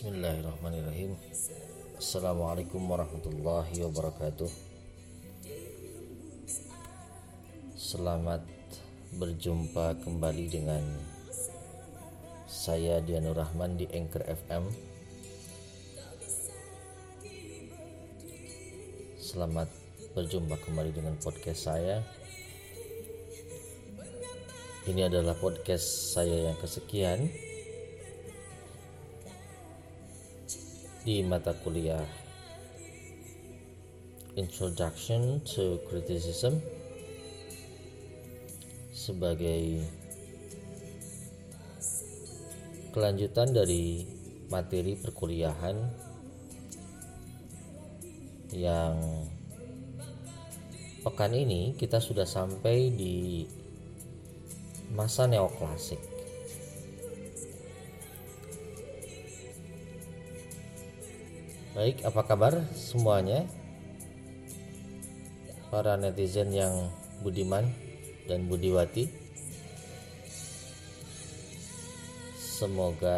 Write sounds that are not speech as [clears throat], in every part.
Bismillahirrahmanirrahim. Assalamualaikum warahmatullahi wabarakatuh. Selamat berjumpa kembali dengan saya Dianur Rahman di Anchor FM Selamat berjumpa kembali dengan podcast saya. Ini adalah podcast saya yang kesekian di mata kuliah. Introduction to Criticism. Sebagai kelanjutan dari materi perkuliahan yang pekan ini kita sudah sampai di masa neoklasik Baik, apa kabar semuanya? Para netizen yang budiman dan budiwati. Semoga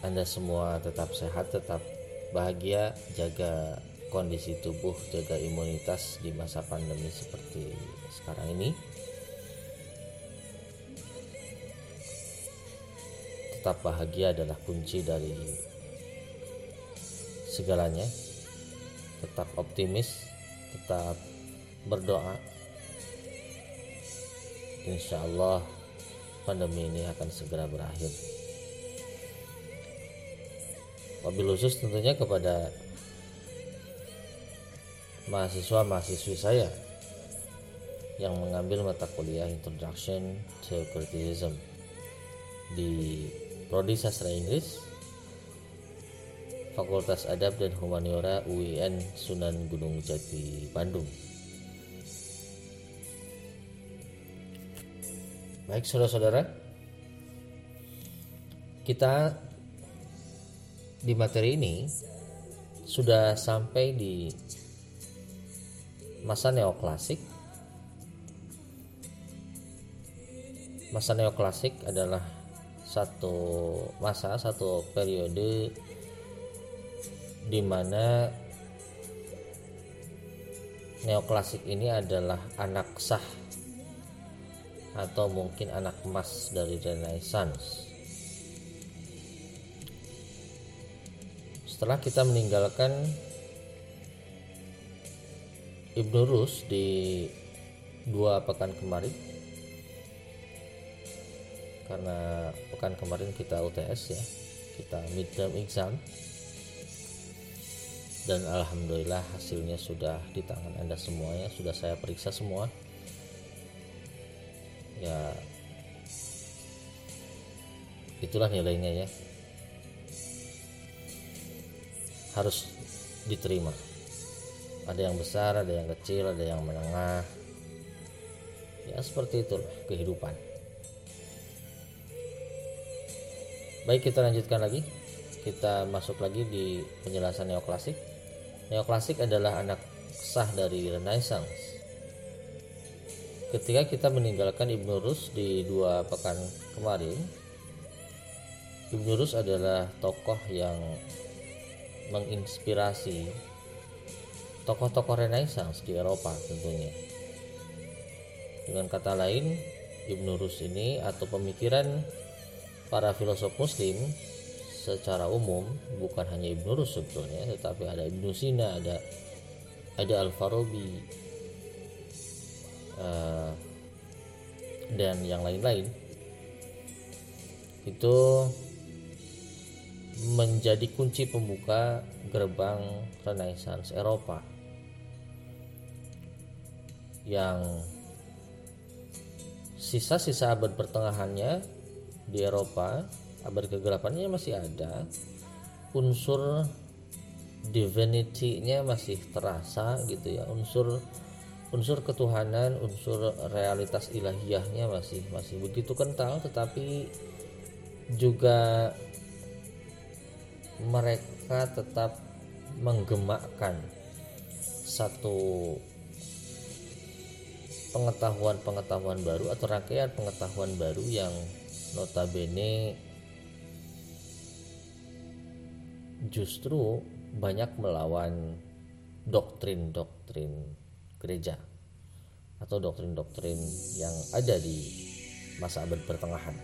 Anda semua tetap sehat, tetap bahagia, jaga kondisi tubuh, jaga imunitas di masa pandemi seperti sekarang ini. Tetap bahagia adalah kunci dari segalanya. Tetap optimis tetap berdoa. Insya Allah pandemi ini akan segera berakhir. Wabil khusus tentunya kepada mahasiswa-mahasiswi saya yang mengambil mata kuliah Introduction to Criticism di Prodi Sastra Inggris Fakultas Adab dan Humaniora UIN Sunan Gunung Jati Bandung. Baik saudara-saudara, kita di materi ini sudah sampai di masa neoklasik. Masa neoklasik adalah satu masa, satu periode di mana neoklasik ini adalah anak sah atau mungkin anak emas dari Renaissance. Setelah kita meninggalkan Ibnu Rus di dua pekan kemarin karena pekan kemarin kita UTS ya kita midterm exam dan alhamdulillah hasilnya sudah di tangan anda semuanya sudah saya periksa semua. Ya itulah nilainya ya. Harus diterima. Ada yang besar ada yang kecil ada yang menengah. Ya seperti itulah kehidupan. Baik kita lanjutkan lagi. Kita masuk lagi di penjelasan neoklasik Neoklasik adalah anak sah dari Renaissance. Ketika kita meninggalkan Ibnu Rus di dua pekan kemarin, Ibnu Rus adalah tokoh yang menginspirasi tokoh-tokoh Renaissance di Eropa tentunya. Dengan kata lain, Ibnu Rus ini atau pemikiran para filosof muslim secara umum bukan hanya Ibnu Rus sebetulnya tetapi ada Ibnu Sina ada ada Al Farabi uh, dan yang lain-lain. Itu menjadi kunci pembuka gerbang Renaissance Eropa. Yang sisa-sisa abad pertengahannya di Eropa abad kegelapannya masih ada. Unsur divinity-nya masih terasa gitu ya. Unsur unsur ketuhanan unsur realitas ilahiyahnya masih masih begitu kental tetapi juga mereka tetap menggemakkan satu pengetahuan-pengetahuan baru atau rangkaian pengetahuan baru yang notabene justru banyak melawan doktrin-doktrin gereja atau doktrin-doktrin yang ada di masa abad pertengahan.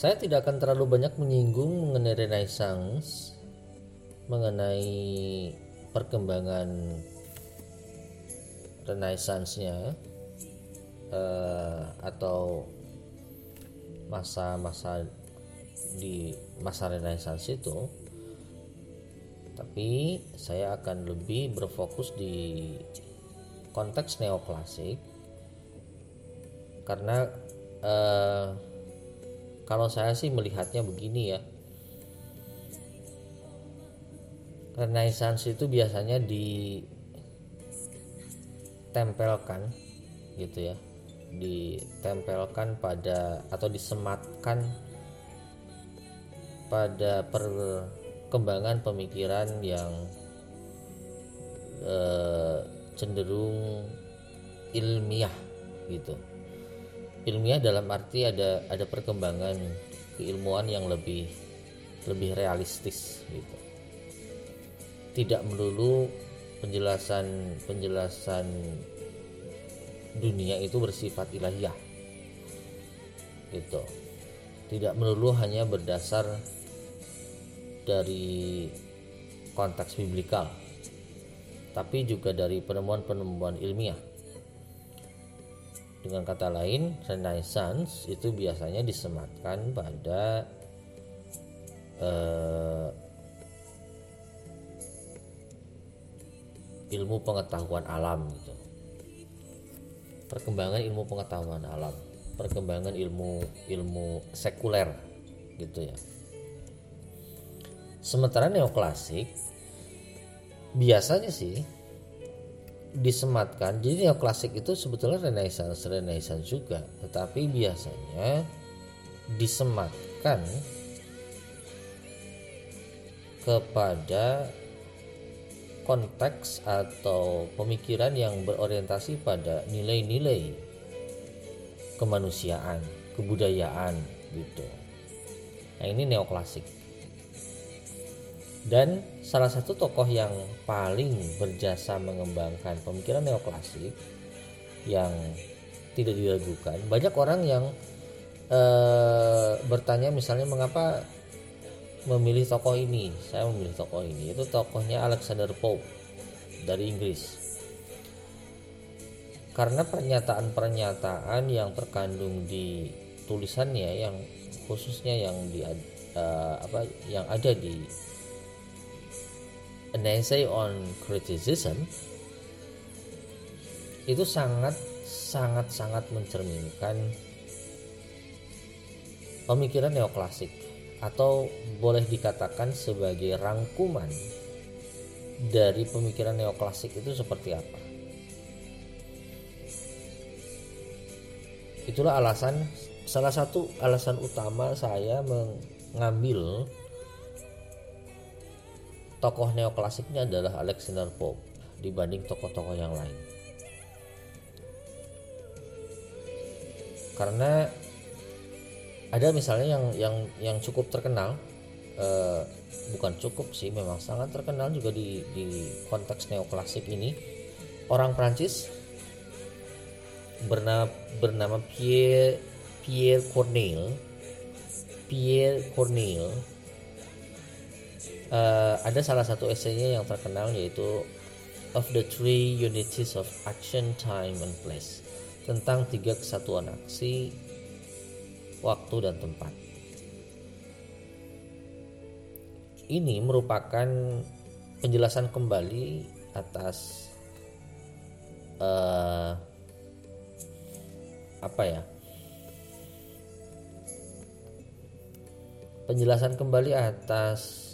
Saya tidak akan terlalu banyak menyinggung mengenai Renaissance, mengenai perkembangan Renaissance-nya uh, atau masa-masa di masa Renaissance itu tapi saya akan lebih berfokus di konteks neoklasik. Karena uh, kalau saya sih melihatnya begini ya. Renaissance itu biasanya ditempelkan gitu ya. Ditempelkan pada atau disematkan pada perkembangan pemikiran yang eh, cenderung ilmiah gitu. Ilmiah dalam arti ada ada perkembangan keilmuan yang lebih lebih realistis gitu. Tidak melulu penjelasan penjelasan dunia itu bersifat ilahiyah gitu. Tidak melulu hanya berdasar dari konteks biblikal tapi juga dari penemuan-penemuan ilmiah. Dengan kata lain renaissance itu biasanya disematkan pada uh, ilmu pengetahuan alam gitu. Perkembangan ilmu pengetahuan alam perkembangan ilmu ilmu sekuler gitu ya sementara neoklasik biasanya sih disematkan jadi neoklasik itu sebetulnya renaissance renaissance juga tetapi biasanya disematkan kepada konteks atau pemikiran yang berorientasi pada nilai-nilai kemanusiaan, kebudayaan gitu. Nah, ini neoklasik. Dan salah satu tokoh yang paling berjasa mengembangkan pemikiran neoklasik yang tidak diragukan, banyak orang yang eh, bertanya misalnya mengapa memilih tokoh ini. Saya memilih tokoh ini itu tokohnya Alexander Pope dari Inggris. Karena pernyataan-pernyataan yang terkandung di tulisannya yang khususnya yang di uh, apa yang ada di An Essay on Criticism itu sangat sangat sangat mencerminkan pemikiran neoklasik atau boleh dikatakan sebagai rangkuman dari pemikiran neoklasik itu seperti apa. Itulah alasan salah satu alasan utama saya mengambil tokoh neoklasiknya adalah Alexander Pope dibanding tokoh-tokoh yang lain. Karena ada misalnya yang yang yang cukup terkenal uh, bukan cukup sih memang sangat terkenal juga di di konteks neoklasik ini orang Prancis bernama bernama Pierre Pierre Corneille Pierre Corneille uh, ada salah satu esainya yang terkenal yaitu of the three unities of action time and place tentang tiga kesatuan aksi waktu dan tempat. Ini merupakan penjelasan kembali atas uh, apa ya? Penjelasan kembali atas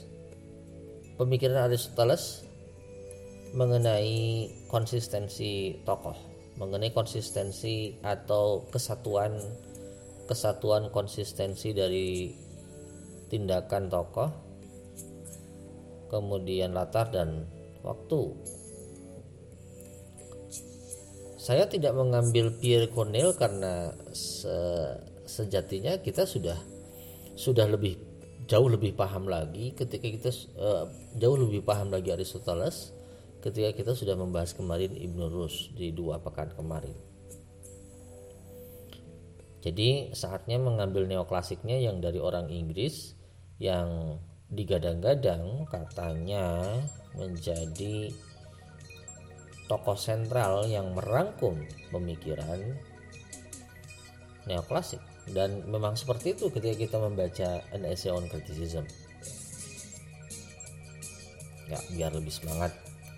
pemikiran Aristoteles mengenai konsistensi tokoh, mengenai konsistensi atau kesatuan kesatuan konsistensi dari tindakan tokoh kemudian latar dan waktu. Saya tidak mengambil Pierre Cornell karena se sejatinya kita sudah sudah lebih jauh lebih paham lagi ketika kita uh, jauh lebih paham lagi Aristoteles ketika kita sudah membahas kemarin Ibnu Rus di dua pekan kemarin. Jadi saatnya mengambil neoklasiknya yang dari orang Inggris yang digadang-gadang katanya menjadi tokoh sentral yang merangkum pemikiran neoklasik dan memang seperti itu ketika kita membaca an essay on criticism. Ya biar lebih semangat.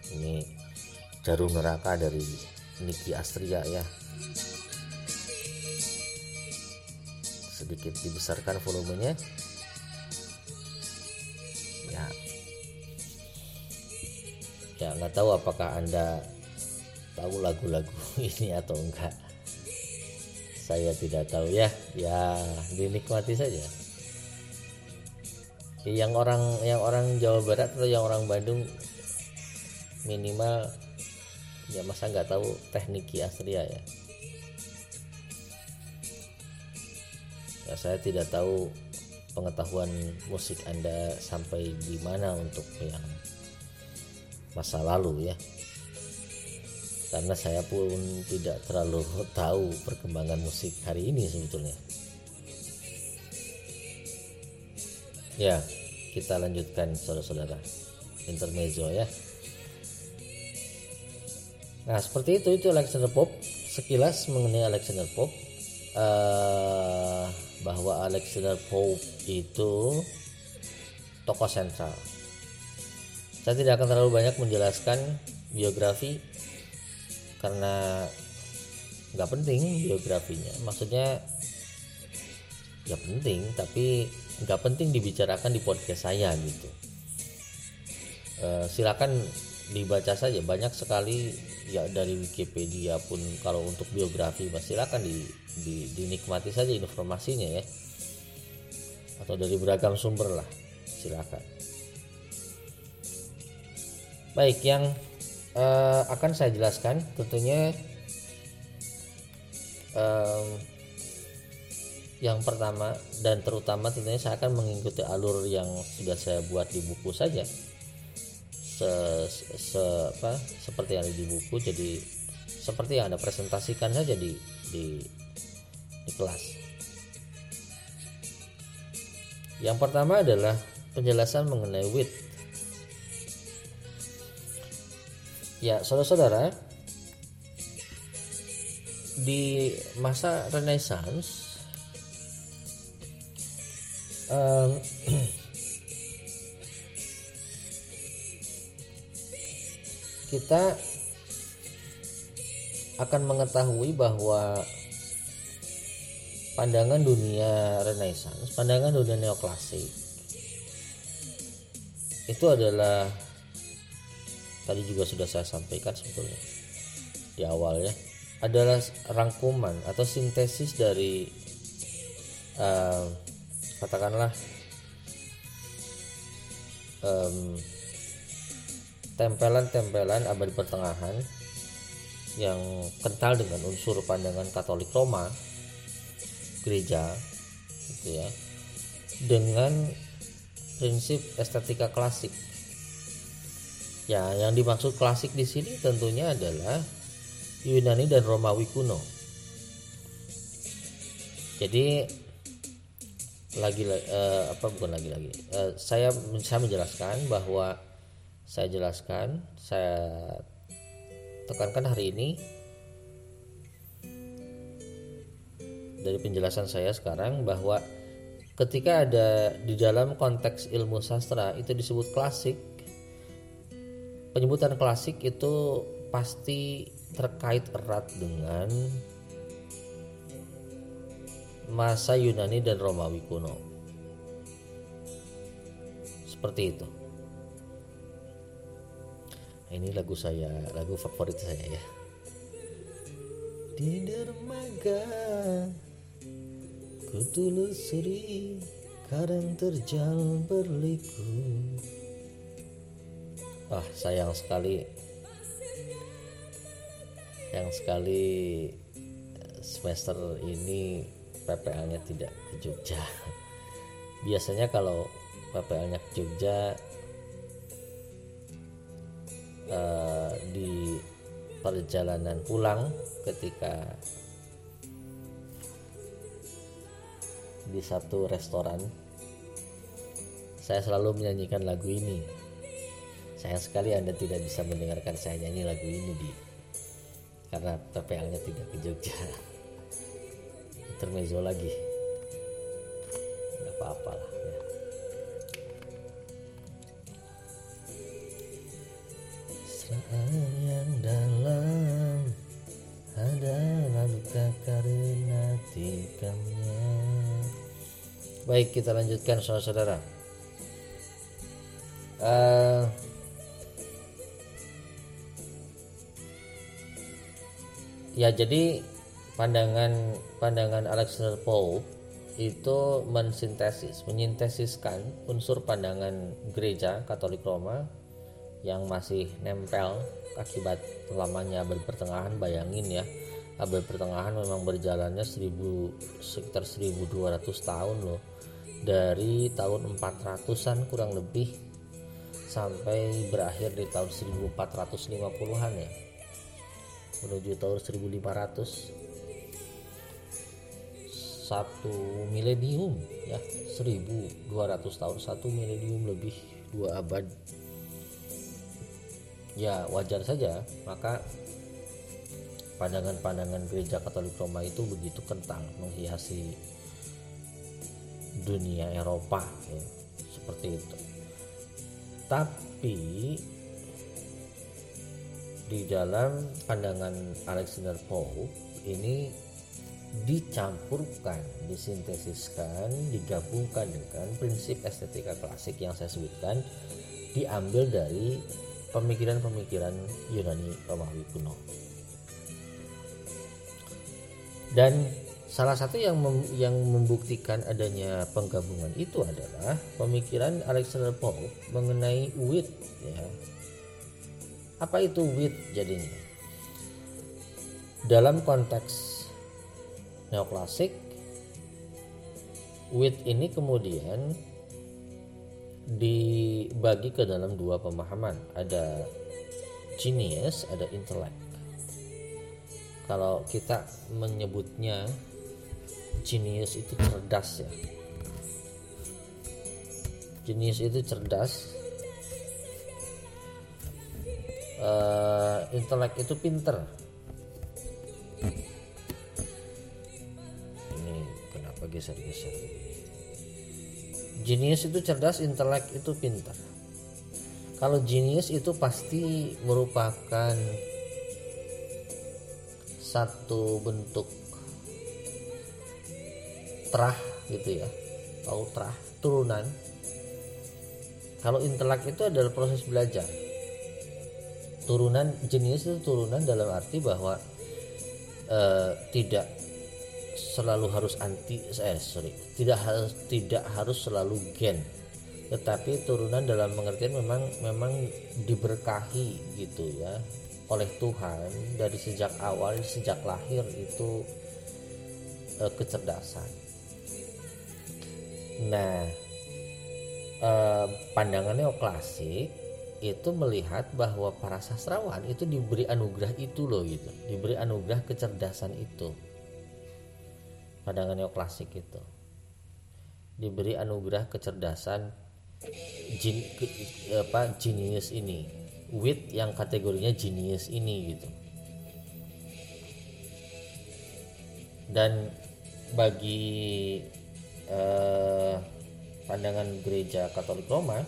Ini jarum neraka dari Niki Astria ya. Sedikit dibesarkan volumenya. Ya. Ya nggak tahu apakah anda tahu lagu-lagu [laughs] ini atau enggak saya tidak tahu ya. Ya dinikmati saja. Yang orang yang orang Jawa Barat atau yang orang Bandung minimal ya masa nggak tahu teknik Astria ya. Ya saya tidak tahu pengetahuan musik anda sampai di mana untuk yang masa lalu ya karena saya pun tidak terlalu tahu perkembangan musik hari ini sebetulnya. Ya, kita lanjutkan saudara-saudara. Intermezzo ya. Nah, seperti itu itu Alexander Pope. Sekilas mengenai Alexander Pope uh, bahwa Alexander Pope itu tokoh sentral. Saya tidak akan terlalu banyak menjelaskan biografi karena nggak penting biografinya. Maksudnya ya penting tapi nggak penting dibicarakan di podcast saya gitu. E, silakan dibaca saja. Banyak sekali ya dari Wikipedia pun kalau untuk biografi mas silakan di, di, dinikmati saja informasinya ya. Atau dari beragam sumber lah silakan. Baik yang uh, akan saya jelaskan tentunya um, yang pertama dan terutama tentunya saya akan mengikuti alur yang sudah saya buat di buku saja. Se, se apa seperti yang ada di buku jadi seperti yang anda presentasikan saja di di, di kelas. Yang pertama adalah penjelasan mengenai width Ya, saudara-saudara, di masa Renaissance um, [clears throat] kita akan mengetahui bahwa pandangan dunia Renaissance, pandangan dunia neoklasik itu adalah tadi juga sudah saya sampaikan sebetulnya di awal ya adalah rangkuman atau sintesis dari uh, katakanlah um, tempelan-tempelan abad pertengahan yang kental dengan unsur pandangan Katolik Roma gereja gitu ya dengan prinsip estetika klasik Ya, yang dimaksud klasik di sini tentunya adalah Yunani dan Romawi kuno. Jadi lagi uh, apa bukan lagi-lagi. Uh, saya saya menjelaskan bahwa saya jelaskan, saya tekankan hari ini dari penjelasan saya sekarang bahwa ketika ada di dalam konteks ilmu sastra itu disebut klasik penyebutan klasik itu pasti terkait erat dengan masa Yunani dan Romawi kuno. Seperti itu. Nah, ini lagu saya, lagu favorit saya ya. Di dermaga ku telusuri kadang terjal berliku Wah sayang sekali. Yang sekali semester ini PPL nya tidak ke Jogja. [laughs] Biasanya kalau PPL-nya ke Jogja uh, di perjalanan pulang ketika di satu restoran saya selalu menyanyikan lagu ini sayang sekali anda tidak bisa mendengarkan saya nyanyi lagu ini di karena PPL-nya tidak ke Jogja. Intermezzo lagi. Nggak apa-apa lah ya. yang dalam adalah luka karena tikamnya baik kita lanjutkan saudara-saudara. Uh, ya jadi pandangan pandangan Alexander Pope itu mensintesis menyintesiskan unsur pandangan gereja Katolik Roma yang masih nempel akibat lamanya abad pertengahan. Bayangin ya abad pertengahan memang berjalannya 1000 sekitar 1200 tahun loh. Dari tahun 400-an kurang lebih sampai berakhir di tahun 1450-an ya menuju tahun 1500 satu milenium ya. 1200 tahun satu milenium lebih dua abad. Ya wajar saja. Maka pandangan-pandangan gereja Katolik Roma itu begitu kentang menghiasi dunia Eropa ya, seperti itu. Tapi di dalam pandangan Alexander Pope ini dicampurkan, disintesiskan, digabungkan dengan prinsip estetika klasik yang saya sebutkan diambil dari pemikiran-pemikiran Yunani Romawi kuno. Dan salah satu yang mem yang membuktikan adanya penggabungan itu adalah pemikiran Alexander Pope mengenai wit ya apa itu with jadinya? Dalam konteks neoklasik, with ini kemudian dibagi ke dalam dua pemahaman. Ada genius, ada intellect. Kalau kita menyebutnya genius itu cerdas ya. Genius itu cerdas, uh, intelek itu pinter. Ini kenapa geser-geser? Genius itu cerdas intelek itu pinter. Kalau genius itu pasti merupakan satu bentuk terah gitu ya tahu terah turunan. Kalau intelek itu adalah proses belajar turunan jenis itu turunan dalam arti bahwa uh, tidak selalu harus anti eh sorry tidak harus tidak harus selalu gen. Tetapi turunan dalam pengertian memang memang diberkahi gitu ya oleh Tuhan dari sejak awal sejak lahir itu uh, kecerdasan. Nah uh, pandangan neoklasik itu melihat bahwa para sastrawan itu diberi anugerah itu loh gitu. Diberi anugerah kecerdasan itu. Pandangan neoklasik itu. Diberi anugerah kecerdasan jin, ke, apa genius ini. Wit yang kategorinya genius ini gitu. Dan bagi eh, pandangan gereja Katolik Roma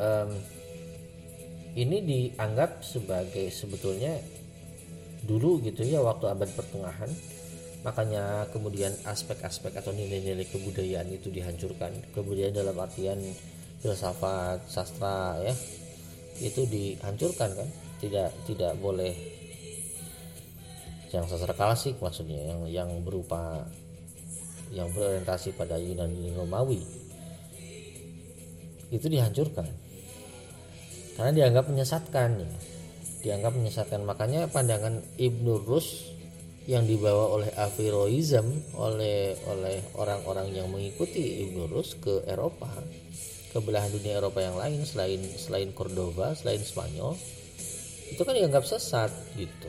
um, ini dianggap sebagai sebetulnya dulu gitu ya waktu abad pertengahan. Makanya kemudian aspek-aspek atau nilai-nilai kebudayaan itu dihancurkan. Kebudayaan dalam artian filsafat sastra ya itu dihancurkan kan? Tidak tidak boleh yang sastra klasik maksudnya yang yang berupa yang berorientasi pada Yunani Romawi. Itu dihancurkan karena dianggap menyesatkan ya. Dianggap menyesatkan. Makanya pandangan Ibnu Rus yang dibawa oleh Averroism oleh oleh orang-orang yang mengikuti Ibn Rus ke Eropa ke belahan dunia Eropa yang lain selain selain Cordova selain Spanyol itu kan dianggap sesat gitu.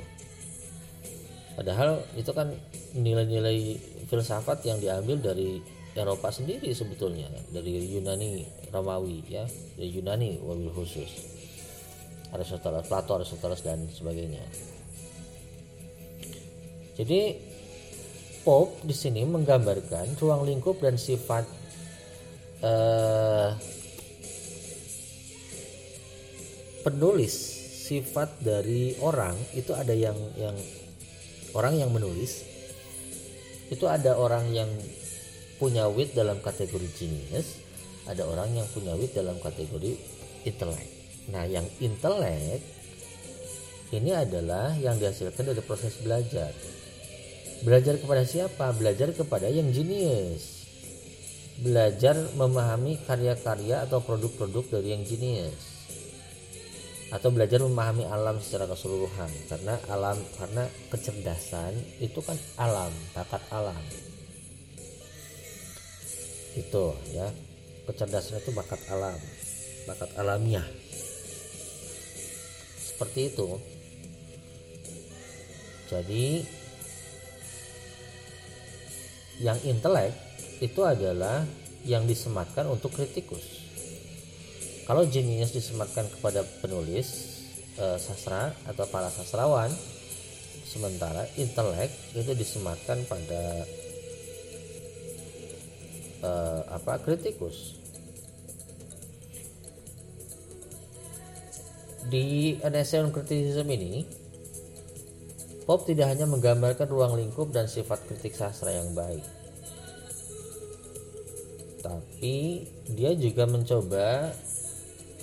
Padahal itu kan nilai-nilai filsafat yang diambil dari Eropa sendiri sebetulnya dari Yunani Romawi ya. Dari Yunani wabil khusus. Aristoteles Plato Aristoteles dan sebagainya. Jadi Pope di sini menggambarkan ruang lingkup dan sifat eh, penulis sifat dari orang itu ada yang yang orang yang menulis. Itu ada orang yang punya wit dalam kategori genius ada orang yang punya wit dalam kategori intelek nah yang intelek ini adalah yang dihasilkan dari proses belajar Belajar kepada siapa? Belajar kepada yang jenius. Belajar memahami karya-karya atau produk-produk dari yang jenius. Atau belajar memahami alam secara keseluruhan karena alam karena kecerdasan itu kan alam, bakat alam. Itu ya. Kecerdasan itu bakat alam, bakat alamiah. Seperti itu. Jadi yang intelek itu adalah yang disematkan untuk kritikus. Kalau jenius disematkan kepada penulis e, sastra atau para sastrawan, sementara intelek itu disematkan pada e, apa kritikus. Di An Criticism ini Pop tidak hanya menggambarkan ruang lingkup dan sifat kritik sastra yang baik, tapi dia juga mencoba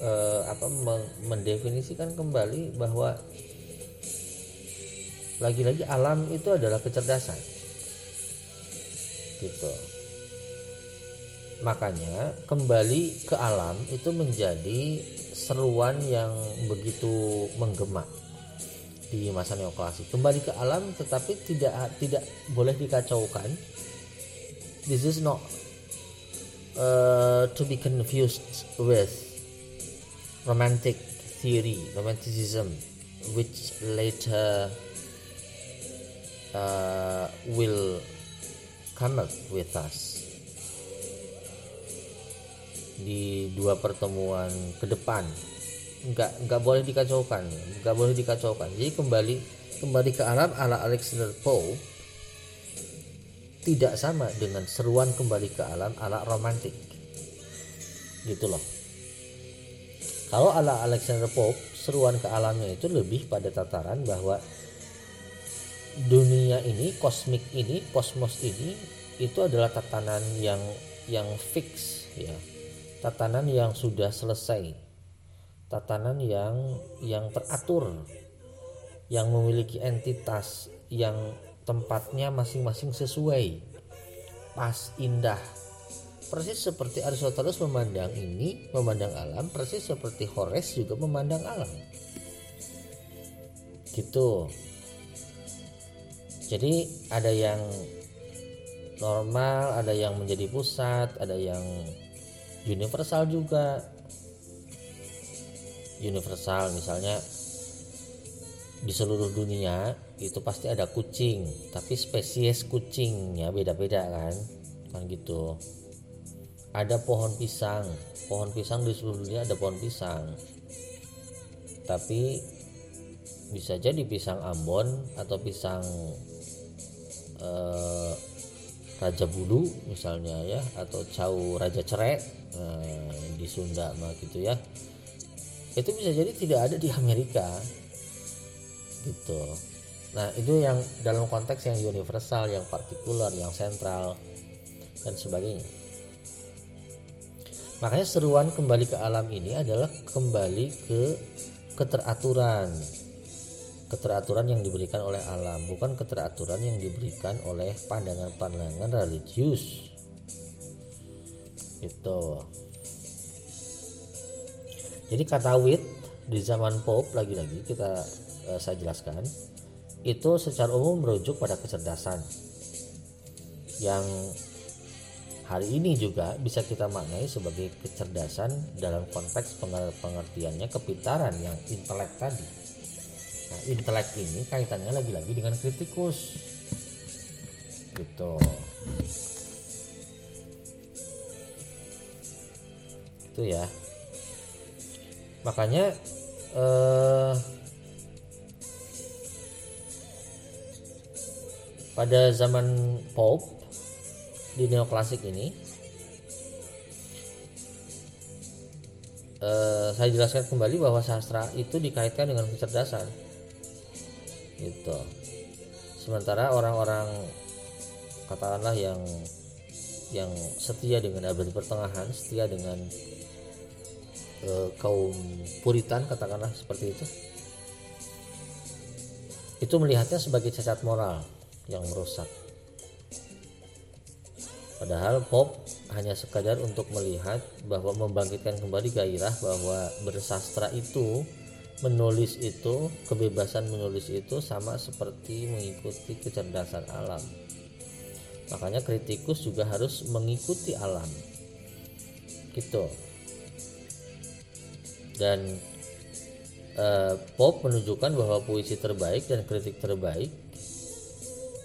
eh, apa mendefinisikan kembali bahwa lagi-lagi alam itu adalah kecerdasan, gitu. Makanya kembali ke alam itu menjadi seruan yang begitu menggema di masa neoklasik. Kembali ke alam tetapi tidak tidak boleh dikacaukan. This is not uh, to be confused with romantic theory romanticism which later uh, will come up with us di dua pertemuan ke depan. Nggak nggak boleh dikacaukan nggak boleh dikacaukan. Jadi kembali kembali ke alam ala Alexander Pope tidak sama dengan seruan kembali ke alam ala romantik. Gitu loh. Kalau ala Alexander Pope seruan ke alamnya itu lebih pada tataran bahwa dunia ini kosmik ini kosmos ini itu adalah tatanan yang yang fix ya tatanan yang sudah selesai. Tatanan yang yang teratur. Yang memiliki entitas yang tempatnya masing-masing sesuai. Pas indah. Persis seperti Aristoteles memandang ini memandang alam persis seperti Horace juga memandang alam. Gitu. Jadi ada yang normal ada yang menjadi pusat ada yang universal juga. Universal misalnya di seluruh dunia itu pasti ada kucing tapi spesies kucingnya beda-beda kan? Kan gitu. Ada pohon pisang. Pohon pisang di seluruh dunia ada pohon pisang. Tapi bisa jadi pisang Ambon atau pisang eh, Raja Bulu misalnya ya atau cau Raja Cerek eh, di Sunda mah gitu ya. Itu bisa jadi tidak ada di Amerika. Gitu. Nah itu yang dalam konteks yang universal yang partikular yang sentral dan sebagainya. Makanya seruan kembali ke alam ini adalah kembali ke keteraturan. Keteraturan yang diberikan oleh alam bukan keteraturan yang diberikan oleh pandangan-pandangan religius itu jadi kata wit di zaman Pope lagi-lagi kita uh, saya jelaskan itu secara umum merujuk pada kecerdasan yang hari ini juga bisa kita maknai sebagai kecerdasan dalam konteks pengertiannya kepintaran yang intelek tadi. Nah, intelek ini kaitannya lagi-lagi dengan kritikus. Gitu. Itu ya. Makanya eh, pada zaman Pope di neoklasik ini uh, saya jelaskan kembali bahwa sastra itu dikaitkan dengan kecerdasan gitu sementara orang-orang katakanlah yang yang setia dengan abad pertengahan setia dengan uh, kaum puritan katakanlah seperti itu itu melihatnya sebagai cacat moral yang merusak Padahal pop hanya sekadar untuk melihat bahwa membangkitkan kembali gairah bahwa bersastra itu menulis itu kebebasan menulis itu sama seperti mengikuti kecerdasan alam. Makanya kritikus juga harus mengikuti alam. Gitu. Dan uh, pop menunjukkan bahwa puisi terbaik dan kritik terbaik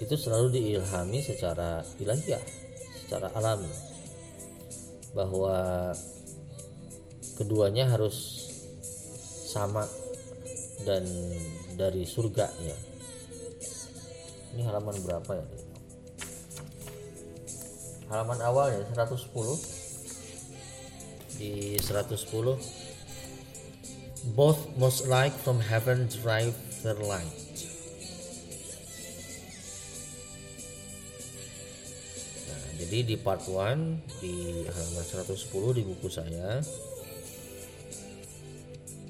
itu selalu diilhami secara ilahiyah secara alami bahwa keduanya harus sama dan dari surga ya. Ini halaman berapa ya halaman awal ya 110 di 110 both most like from heaven drive their light Jadi di part 1 di eh, halaman 110 di buku saya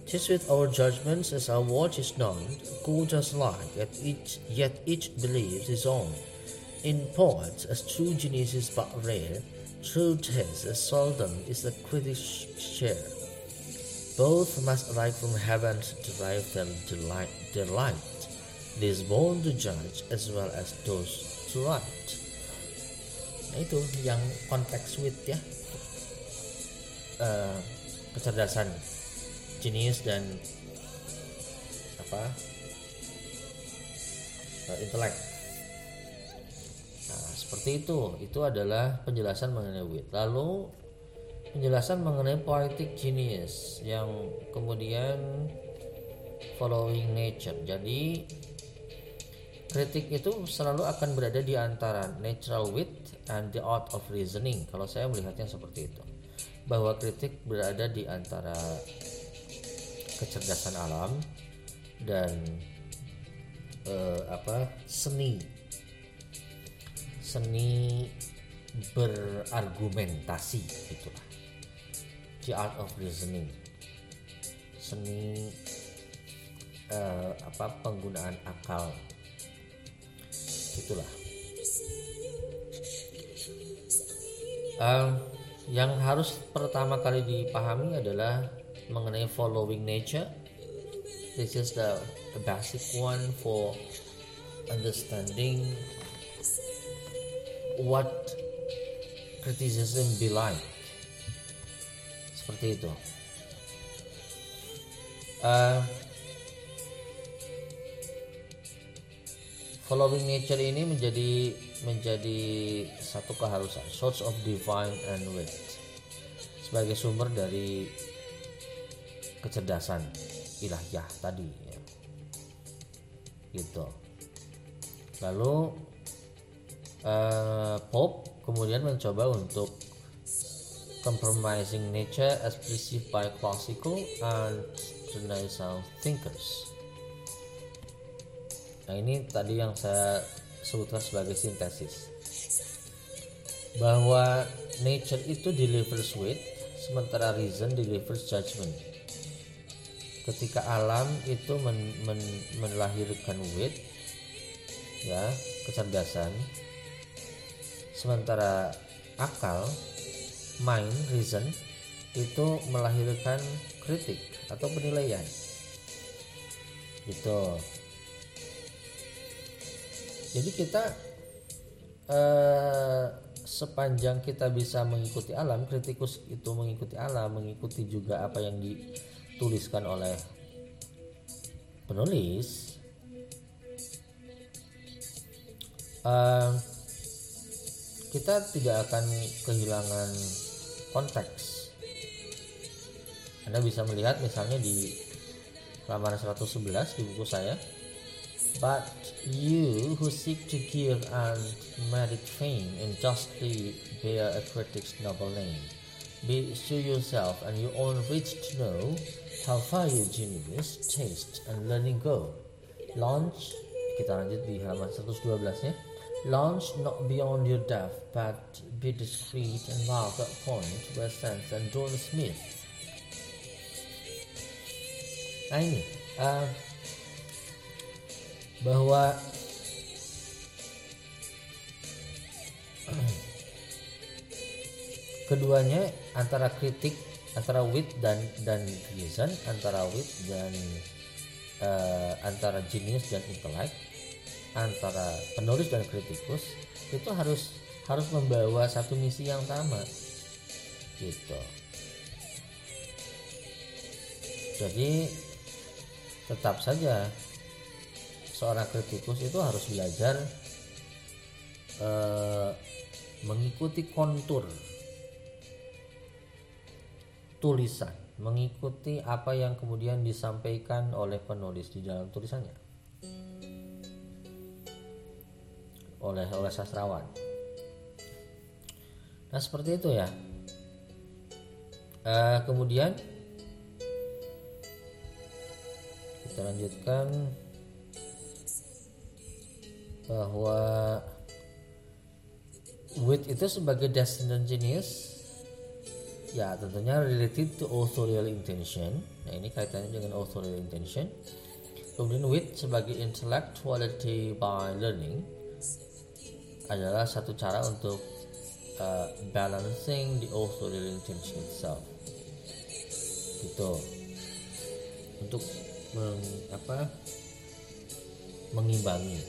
Tis with our judgments as our watch is known, good as like, yet each, yet each believes his own. In poets, as true genius is but rare, true taste as seldom is the critic's share. Both must alike from heaven derive their delight, delight. Is born to judge as well as those to write. Nah, itu yang konteks wit ya. Uh, kecerdasan jenius dan apa? Uh, intelek nah seperti itu. Itu adalah penjelasan mengenai wit. Lalu penjelasan mengenai poetic genius yang kemudian following nature. Jadi kritik itu selalu akan berada di antara natural wit and the art of reasoning. Kalau saya melihatnya seperti itu. Bahwa kritik berada di antara kecerdasan alam dan uh, apa seni. Seni berargumentasi itulah the art of reasoning seni uh, apa penggunaan akal. Itulah. Uh, yang harus pertama kali dipahami adalah mengenai following nature. This is the basic one for understanding what criticism be like seperti itu uh, following nature ini menjadi menjadi satu keharusan source of divine and wit sebagai sumber dari kecerdasan ilahiyah tadi ya. gitu lalu uh, Pope kemudian mencoba untuk compromising nature as perceived by classical and renaissance thinkers. Nah ini tadi yang saya sebutkan sebagai sintesis. Bahwa nature itu delivers wit sementara reason delivers judgment. Ketika alam itu men, men, melahirkan wit ya kecerdasan sementara akal mind reason itu melahirkan kritik atau penilaian. Gitu. Jadi kita eh, sepanjang kita bisa mengikuti alam kritikus itu mengikuti alam mengikuti juga apa yang dituliskan oleh penulis uh, kita tidak akan kehilangan konteks Anda bisa melihat misalnya di halaman 111 di buku saya But you who seek to give and merit fame and justly bear a critic's noble name, be sure yourself and your own reach to know how far your genius, taste, and learning go. Launch, kita lanjut di halaman 112 ya. Launch not beyond your depth, but be discreet and mark that point where sense and don't smith. Nah ini, uh, bahwa [clears throat] keduanya antara kritik antara wit dan dan reason antara wit dan uh, antara genius dan intelek antara penulis dan kritikus itu harus harus membawa satu misi yang sama gitu. Jadi tetap saja seorang kritikus itu harus belajar uh, mengikuti kontur. Tulisan, mengikuti apa yang kemudian disampaikan oleh penulis di dalam tulisannya, oleh oleh sastrawan. Nah seperti itu ya. Uh, kemudian kita lanjutkan bahwa wit itu sebagai descendant genius ya tentunya related to authorial intention nah ini kaitannya dengan authorial intention kemudian wit sebagai intellectuality by learning adalah satu cara untuk uh, balancing the authorial intention itself. Gitu. Untuk meng, apa mengimbangi.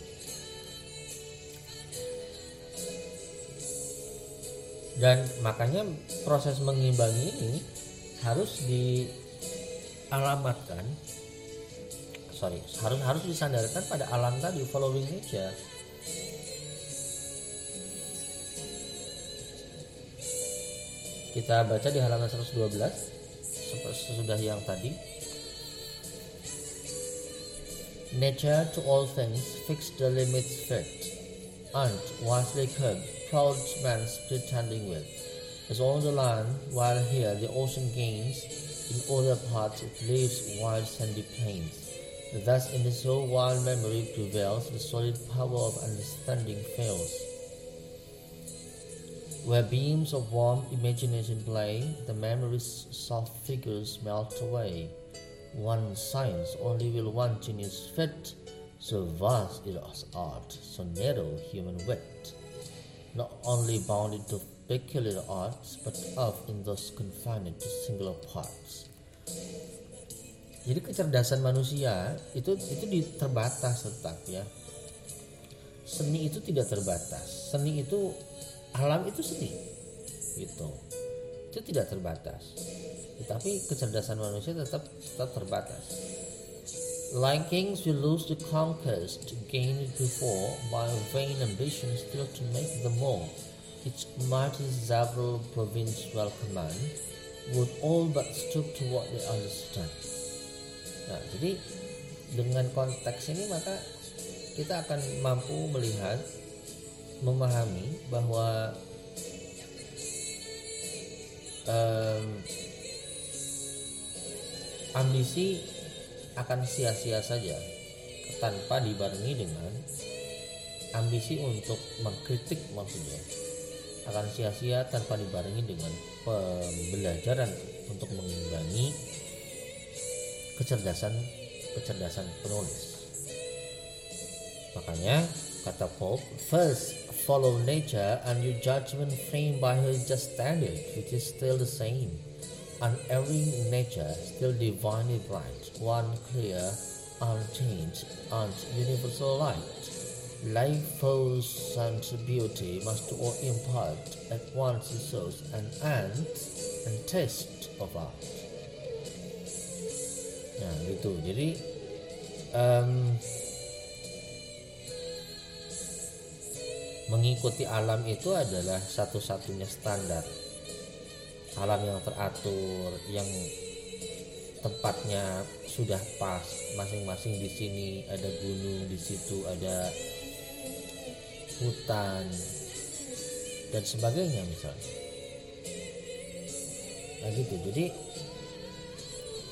Dan makanya proses mengimbangi ini harus dialamatkan sorry harus harus disandarkan pada alam tadi following nature kita baca di halaman 112 sesudah yang tadi nature to all things fix the limits fit and wisely curb proud man's pretending with, As on the land, while here the ocean gains, in other parts it leaves wide sandy plains. Thus in the soul while memory prevails, the solid power of understanding fails. Where beams of warm imagination play, the memory's soft figures melt away. One science only will one genius fit, so vast is art, so narrow human wit. not only bounded to peculiar arts, but of in those confined to singular parts. Jadi kecerdasan manusia itu itu terbatas tetap ya. Seni itu tidak terbatas. Seni itu alam itu seni, gitu. Itu tidak terbatas. Tetapi kecerdasan manusia tetap tetap terbatas. Like kings, we lose the conquest gained before by vain ambition still to make them more. Its mighty several provincial command would all but stoop to what they understand. Nah, jadi dengan konteks ini maka kita akan mampu melihat, memahami bahwa um, ambisi akan sia-sia saja tanpa dibarengi dengan ambisi untuk mengkritik maksudnya. Akan sia-sia tanpa dibarengi dengan pembelajaran untuk mengimbangi kecerdasan kecerdasan penulis. Makanya kata Pope first follow nature and your judgment framed by her just standard which is still the same unerring nature still divinely bright, one clear, unchanged, and universal light. Life force and beauty must all impart at once the source and end and taste of art. Nah gitu. Jadi um, mengikuti alam itu adalah satu-satunya standar. Alam yang teratur yang tempatnya sudah pas. Masing-masing di sini ada gunung di situ ada hutan dan sebagainya misalnya. Nah gitu. Jadi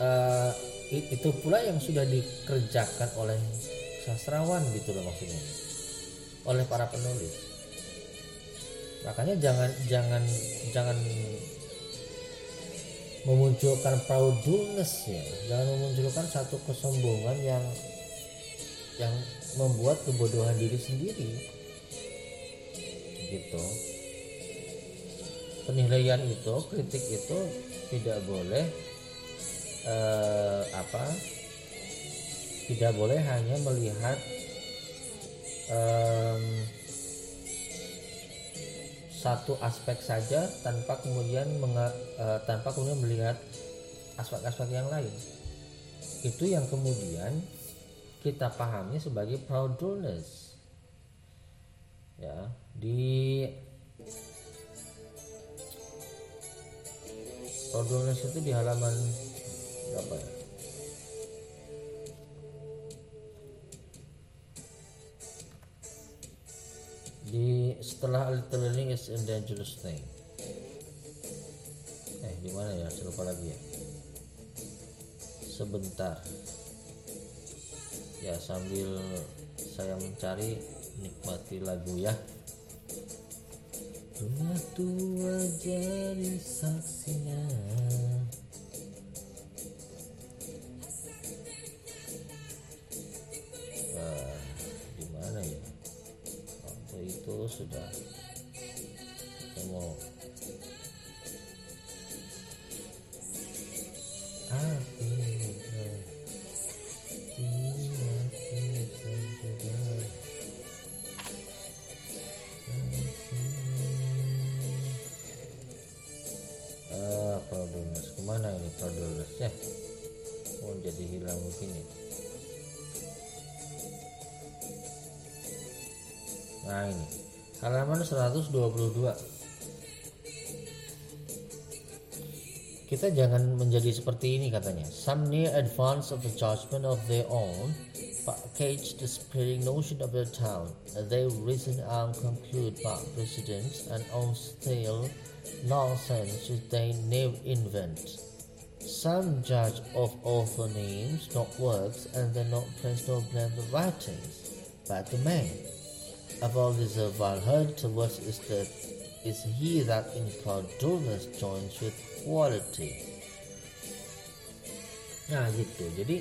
uh, itu pula yang sudah dikerjakan oleh sastrawan gitu loh maksudnya oleh para penulis. Makanya jangan jangan jangan memunculkan proudness ya. Jangan memunculkan satu kesombongan yang yang membuat kebodohan diri sendiri. Gitu. Penilaian itu kritik itu tidak boleh eh, apa? Tidak boleh hanya melihat eh, satu aspek saja tanpa kemudian menga, uh, tanpa kemudian melihat aspek-aspek yang lain. Itu yang kemudian kita pahami sebagai proudness ya di proudness itu di halaman berapa ya di setelah little learning is a dangerous thing eh di mana ya? Saya lupa lagi ya. Sebentar. Ya sambil saya mencari nikmati lagu ya. Dunia tua jadi saksinya today. Come on. Jangan menjadi seperti ini katanya. Some near advance of the judgment of their own package the spreading notion of their town. They reason and conclude by precedents and on stale nonsense which they never invent. Some judge of author names not works and they not praise nor blame the writings but the man. Of all this heard towards is that is he that in cloudiness joins with quality. Nah gitu. Jadi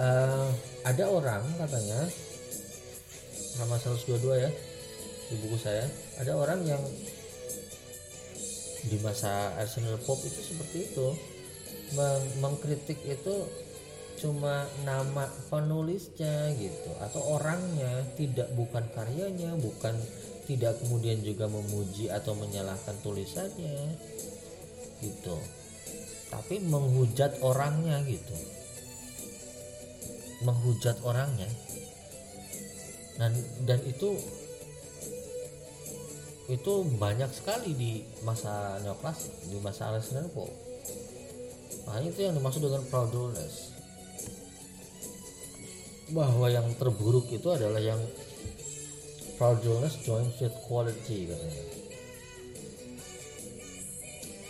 uh, ada orang katanya nama 122 ya di buku saya ada orang yang di masa Arsenal Pop itu seperti itu meng mengkritik itu cuma nama penulisnya gitu atau orangnya tidak bukan karyanya bukan tidak kemudian juga memuji atau menyalahkan tulisannya gitu. Tapi menghujat orangnya gitu. Menghujat orangnya. Dan dan itu itu banyak sekali di masa neoklasik di masa Alexander makanya itu yang dimaksud dengan proudness bahwa yang terburuk itu adalah yang fraudulence joins with quality katanya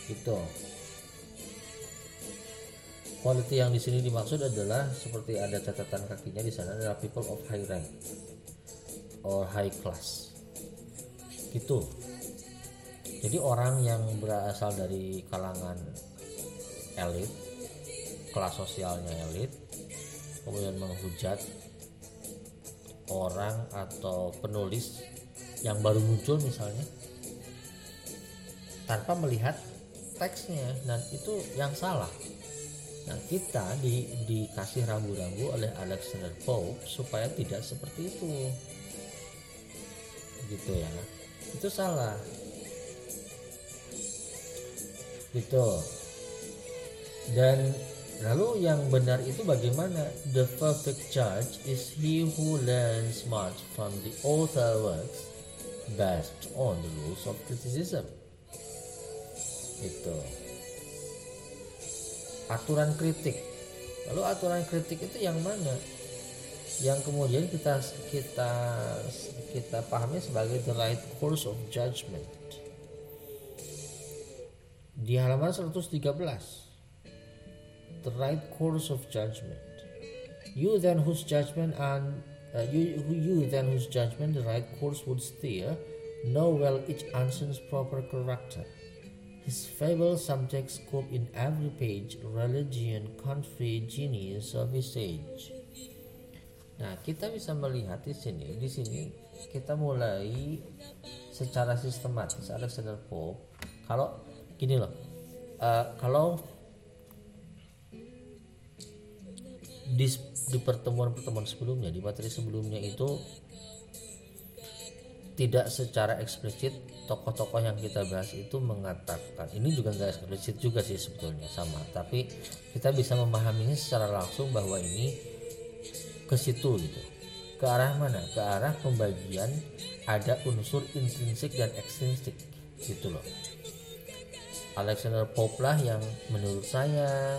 itu quality yang di sini dimaksud adalah seperti ada catatan kakinya di sana adalah people of high rank or high class. Gitu. Jadi orang yang berasal dari kalangan elit kelas sosialnya elit kemudian menghujat orang atau penulis yang baru muncul misalnya tanpa melihat teksnya dan itu yang salah. Nah kita di, dikasih rambu-rambu oleh Alexander Pope supaya tidak seperti itu. Gitu ya. Itu salah. Gitu. Dan lalu yang benar itu bagaimana? The perfect judge is he who learns much from the author works based on the rules of criticism. Itu aturan kritik. Lalu aturan kritik itu yang mana? Yang kemudian kita kita kita pahami sebagai the right course of judgment. Di halaman 113 the right course of judgment. You then whose judgment and uh, you, you then whose judgment the right course would steer know well each answer's proper character. His fable subject scope in every page religion country genius of his age. Nah, kita bisa melihat di sini, di sini kita mulai secara sistematis. Alexander Pope. Kalau gini loh, uh, kalau di, di pertemuan-pertemuan sebelumnya, di materi sebelumnya itu tidak secara eksplisit tokoh-tokoh yang kita bahas itu mengatakan. Ini juga nggak eksplisit juga sih sebetulnya sama. Tapi kita bisa memahaminya secara langsung bahwa ini ke situ gitu. Ke arah mana? Ke arah pembagian ada unsur intrinsik dan ekstrinsik gitu loh. Alexander Pope lah yang menurut saya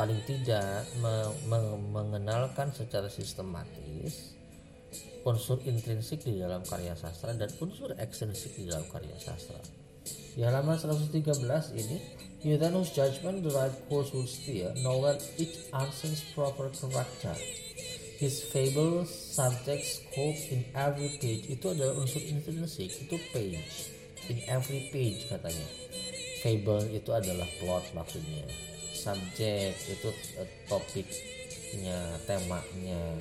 paling tidak me me mengenalkan secara sistematis unsur intrinsik di dalam karya sastra dan unsur ekstrinsik di dalam karya sastra. Di halaman 113 ini whose judgment right course will steer, nowhere each answers proper character. His fable subject scope in every page. Itu adalah unsur intrinsik itu page. In every page katanya. Fable itu adalah plot maksudnya subject itu uh, topiknya temanya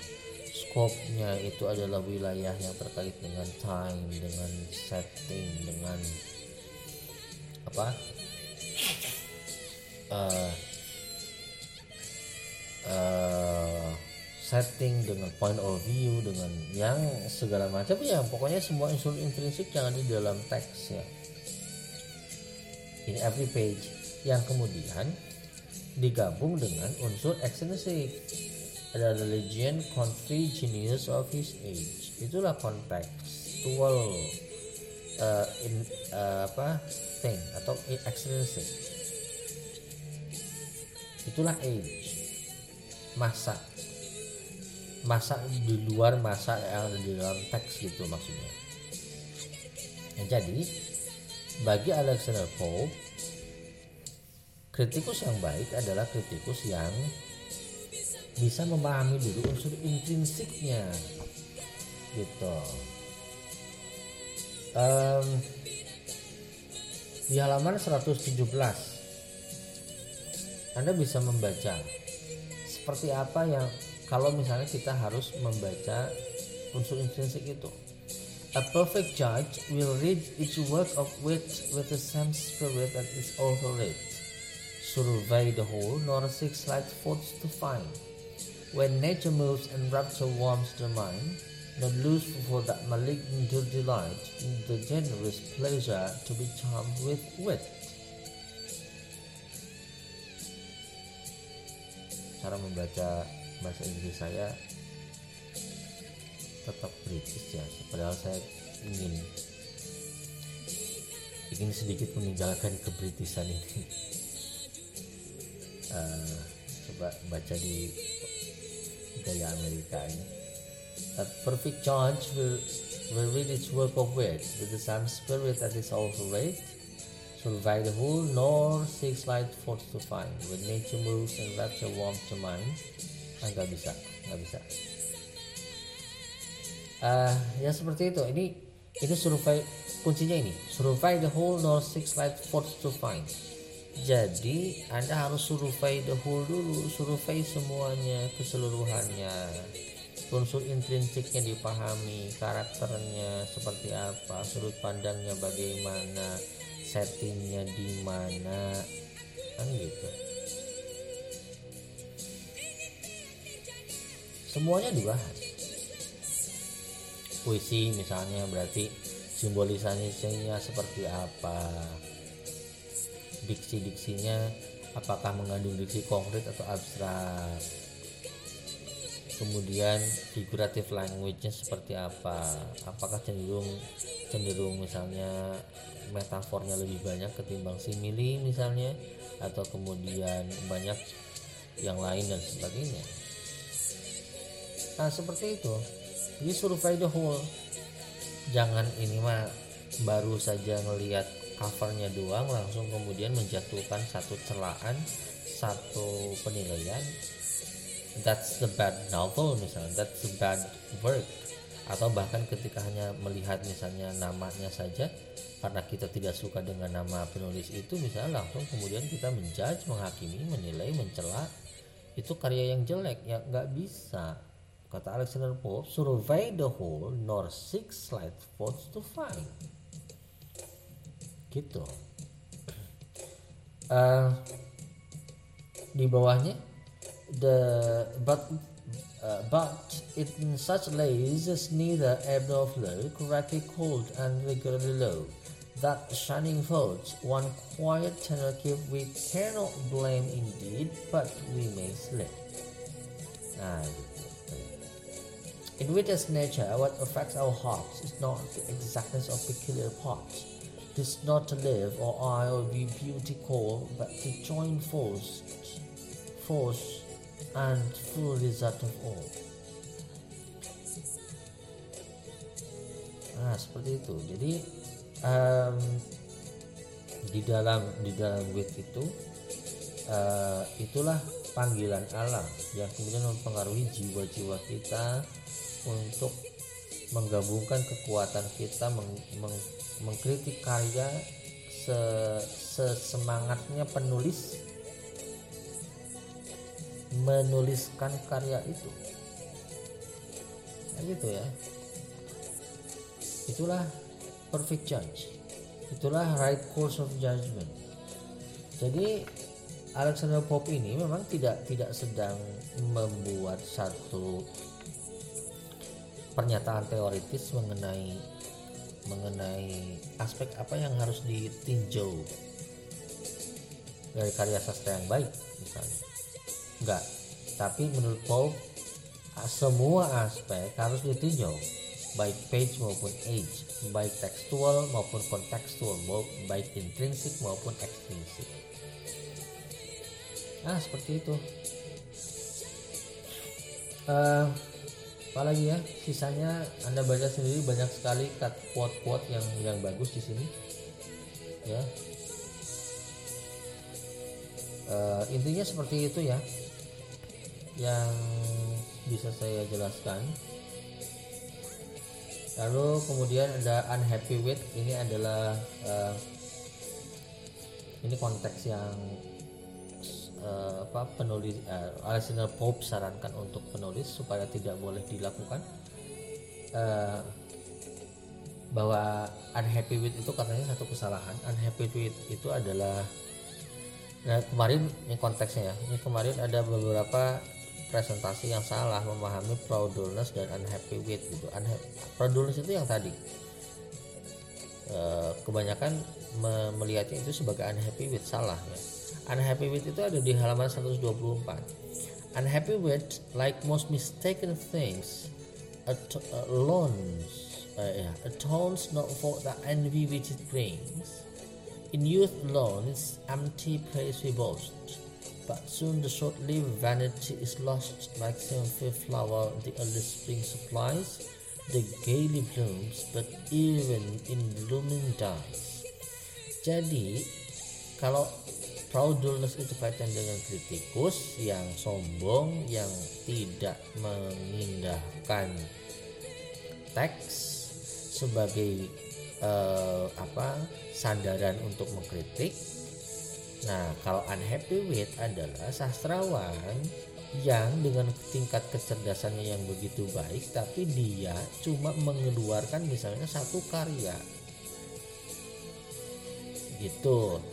scope-nya itu adalah wilayah yang terkait dengan time dengan setting dengan apa? Uh, uh, setting dengan point of view dengan yang segala macam ya pokoknya semua unsur intrinsik yang ada di dalam teks ya. Ini every page. Yang kemudian digabung dengan unsur extrinsic. Ada religion, country, genius of his age. Itulah contextual uh, in uh, apa thing atau extrinsic. Itulah age. Masa. Masa di luar masa yang di dalam teks gitu maksudnya. Nah, jadi bagi Alexander Pope kritikus yang baik adalah kritikus yang bisa memahami dulu unsur intrinsiknya. Gitu. Um, di halaman 117 Anda bisa membaca seperti apa yang kalau misalnya kita harus membaca unsur intrinsik itu. A perfect judge will read each work of wit with the same spirit that is also read. Survey the whole, nor seek slight faults to find. When nature moves and rapture warms the mind, not lose for that malignant delight the generous pleasure to be charmed with wit. Cara membaca bahasa Inggris saya tetap British ya padahal saya ingin ingin sedikit meninggalkan kebritisan ini [laughs] uh, coba baca di gaya Amerika ini. A perfect judge will, will read its work of wit. With the same spirit that is also read survive the whole nor seeks light faults to find. When nature moves and rapture warms the mind. Ah, nggak bisa nggak bisa. Uh, ya seperti itu. Ini ini survei kuncinya ini. Survey the whole nor six light force to find jadi anda harus survei the whole dulu survei semuanya keseluruhannya. Unsur intrinsiknya dipahami karakternya seperti apa sudut pandangnya bagaimana settingnya di mana. Kan gitu. Semuanya dibahas. Puisi misalnya berarti simbolisasinya seperti apa diksi-diksinya apakah mengandung diksi konkret atau abstrak? Kemudian figurative language-nya seperti apa? Apakah cenderung cenderung misalnya metafornya lebih banyak ketimbang simili misalnya? Atau kemudian banyak yang lain dan sebagainya? Nah seperti itu. Jadi survei the whole. Jangan ini mah baru saja ngelihat covernya doang langsung kemudian menjatuhkan satu celaan satu penilaian. That's the bad novel misalnya that's the bad work. Atau bahkan ketika hanya melihat misalnya namanya saja karena kita tidak suka dengan nama penulis itu misalnya langsung kemudian kita menjudge menghakimi menilai mencela. Itu karya yang jelek ya nggak bisa. Kata Alexander Pope survey the whole nor six slight spots to find gitu uh, [clears throat] di bawahnya the but uh, but in such lays is neither ebb nor flow, correctly cold and regularly low. That shining thoughts, one quiet tenor we cannot blame indeed, but we may slip. Nah, in witness nature, what affects our hearts is not the exactness of peculiar parts. Tis not to live or I or be beauty call, but to join force, force and full result of all. Nah seperti itu. Jadi um, di dalam di dalam wit itu uh, itulah panggilan Allah yang kemudian mempengaruhi jiwa-jiwa kita untuk menggabungkan kekuatan kita meng, meng, mengkritik karya se, sesemangatnya penulis menuliskan karya itu. Nah, gitu ya. Itulah perfect judge. Itulah right course of judgment. Jadi Alexander Pope ini memang tidak tidak sedang membuat satu pernyataan teoritis mengenai mengenai aspek apa yang harus ditinjau dari karya sastra yang baik misalnya. Enggak. Tapi menurut Paul semua aspek harus ditinjau baik page maupun age baik tekstual maupun kontekstual baik intrinsik maupun ekstrinsik. Nah seperti itu. Uh, apalagi ya? Sisanya anda baca sendiri banyak sekali quote-quote yang yang bagus di sini. Ya. Uh, intinya seperti itu ya. Yang bisa saya jelaskan. Lalu kemudian ada unhappy with ini adalah uh, ini konteks yang uh, apa penulis uh, Alexander Pope sarankan untuk penulis supaya tidak boleh dilakukan uh, bahwa unhappy with itu katanya satu kesalahan. Unhappy with itu adalah nah kemarin ini konteksnya ya ini kemarin ada beberapa presentasi yang salah memahami proudness dan unhappy with gitu. Unhappy, itu yang tadi e, kebanyakan me melihatnya itu sebagai unhappy with salah ya unhappy with itu ada di halaman 124 unhappy with like most mistaken things atones uh, yeah, atones not for the envy which it brings. In youth alone empty praise we boast but soon the short-lived vanity is lost. Like some fair flower the early spring supplies the gaily blooms but even in blooming dies jadi kalau fraudulence itu kaitan dengan kritikus yang sombong yang tidak mengindahkan teks sebagai uh, apa sandaran untuk mengkritik Nah, kalau unhappy with adalah sastrawan yang dengan tingkat kecerdasannya yang begitu baik tapi dia cuma mengeluarkan misalnya satu karya. Gitu.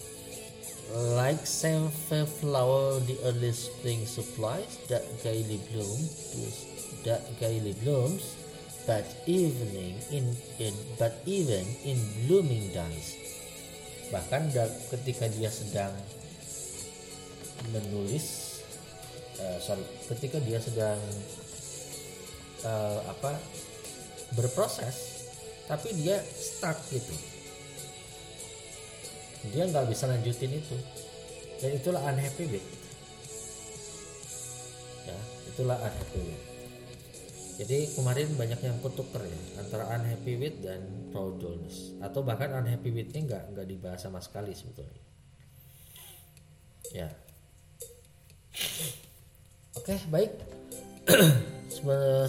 Like same flower the early spring supplies that gaily blooms that gaily blooms but evening in, in but even in blooming days bahkan ketika dia sedang menulis uh, sorry ketika dia sedang uh, apa berproses tapi dia stuck gitu dia nggak bisa lanjutin itu. Dan itulah unhappy with ya itulah unhappy with jadi kemarin banyak yang ketuker ya antara unhappy with dan dullness atau bahkan unhappy withnya nggak nggak dibahas sama sekali sebetulnya. Ya. Oke baik. [clears throat]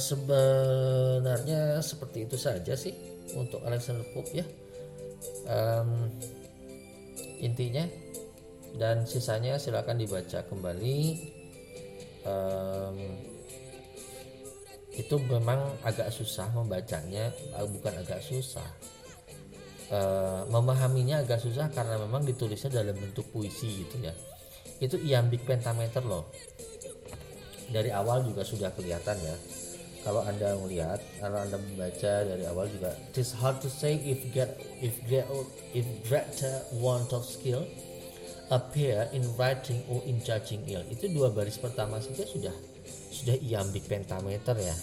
Sebenarnya seperti itu saja sih untuk Alexander Pope ya. Um, intinya. Dan sisanya silakan dibaca kembali. Um, itu memang agak susah membacanya eh, bukan agak susah. Uh, memahaminya agak susah karena memang ditulisnya dalam bentuk puisi gitu ya. Itu iambic pentameter loh. Dari awal juga sudah kelihatan ya kalau anda melihat kalau anda membaca dari awal juga it hard to say if get if get if greater want of skill appear in writing or in judging ill. Itu dua baris pertama saja sudah sudah iambic pentameter ya.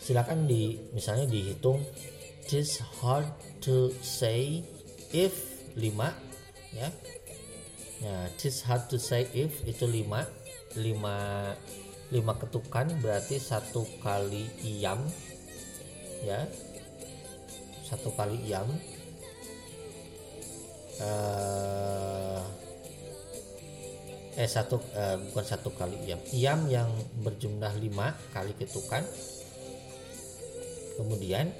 Silakan di misalnya dihitung just hard to say if 5 ya. Ya just hard to say if itu 5 5 5 ketukan berarti satu kali iam ya. Satu kali iam uh, eh satu uh, bukan satu kali iam iam yang berjumlah lima kali ketukan. Kemudian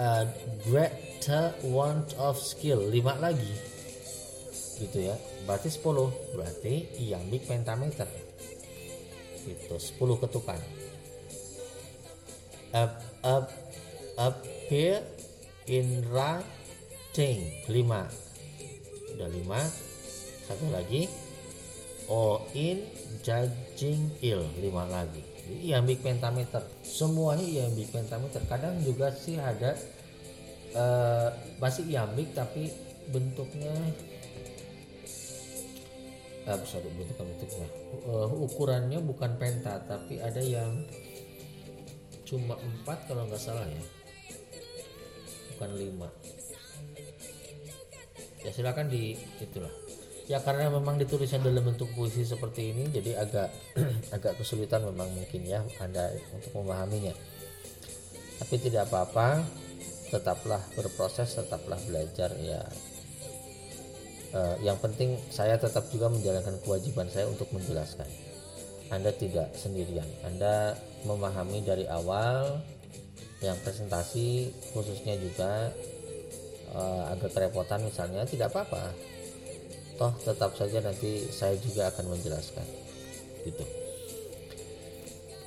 uh, greater want of skill lima lagi. Gitu ya. Berarti 10 berarti iambic pentameter gitu 10 ketukan. Up up up here in writing 5 udah 5 satu lagi. O in judging ill lima lagi. Iambic pentameter. Semuanya iambic pentameter. Kadang juga sih ada uh, masih iambic tapi bentuknya uh, sorry bentuknya bentuknya uh, ukurannya bukan penta tapi ada yang cuma empat kalau nggak salah ya. Bukan lima. Ya silakan di itulah. Ya karena memang ditulisnya dalam bentuk puisi seperti ini jadi agak [clears throat] agak kesulitan memang mungkin ya anda untuk memahaminya. Tapi tidak apa-apa tetaplah berproses tetaplah belajar ya uh, yang penting saya tetap juga menjalankan kewajiban saya untuk menjelaskan. Anda tidak sendirian. Anda memahami dari awal yang presentasi khususnya juga uh, agak kerepotan misalnya tidak apa-apa. Toh tetap saja nanti saya juga akan menjelaskan. Gitu.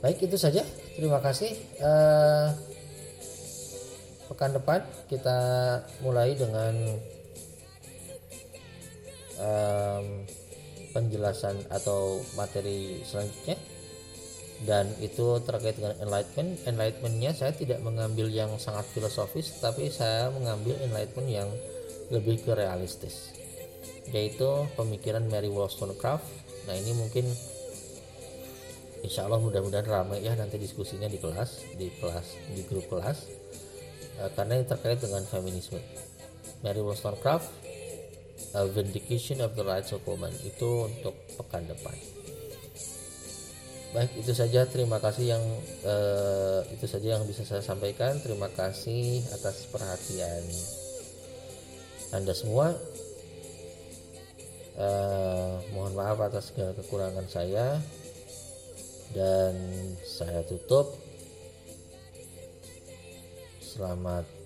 Baik itu saja. Terima kasih. Uh, pekan depan kita mulai dengan um, penjelasan atau materi selanjutnya. Dan itu terkait dengan enlightenment. Enlightenmentnya saya tidak mengambil yang sangat filosofis tapi saya mengambil enlightenment yang lebih ke realistis. Yaitu pemikiran Mary Wollstonecraft. Nah ini mungkin insya Allah mudah-mudahan ramai ya nanti diskusinya di kelas di kelas di grup kelas. Uh, karena ini terkait dengan feminisme. Mary Wollstonecraft uh, Vindication of the Rights of Women itu untuk pekan depan. Baik itu saja. Terima kasih yang uh, itu saja yang bisa saya sampaikan. Terima kasih atas perhatian anda semua. Uh, mohon maaf atas segala kekurangan saya. Dan saya tutup. Selamat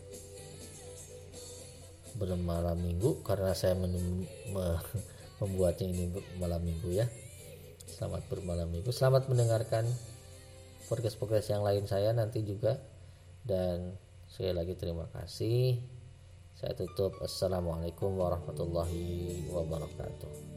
bermalam minggu karena saya menem, me, [laughs] membuatnya ini malam minggu ya. Selamat bermalam minggu. Selamat mendengarkan podcast-podcast yang lain saya nanti juga. Dan sekali lagi terima kasih. Saya tutup. Assalamualaikum warahmatullahi wabarakatuh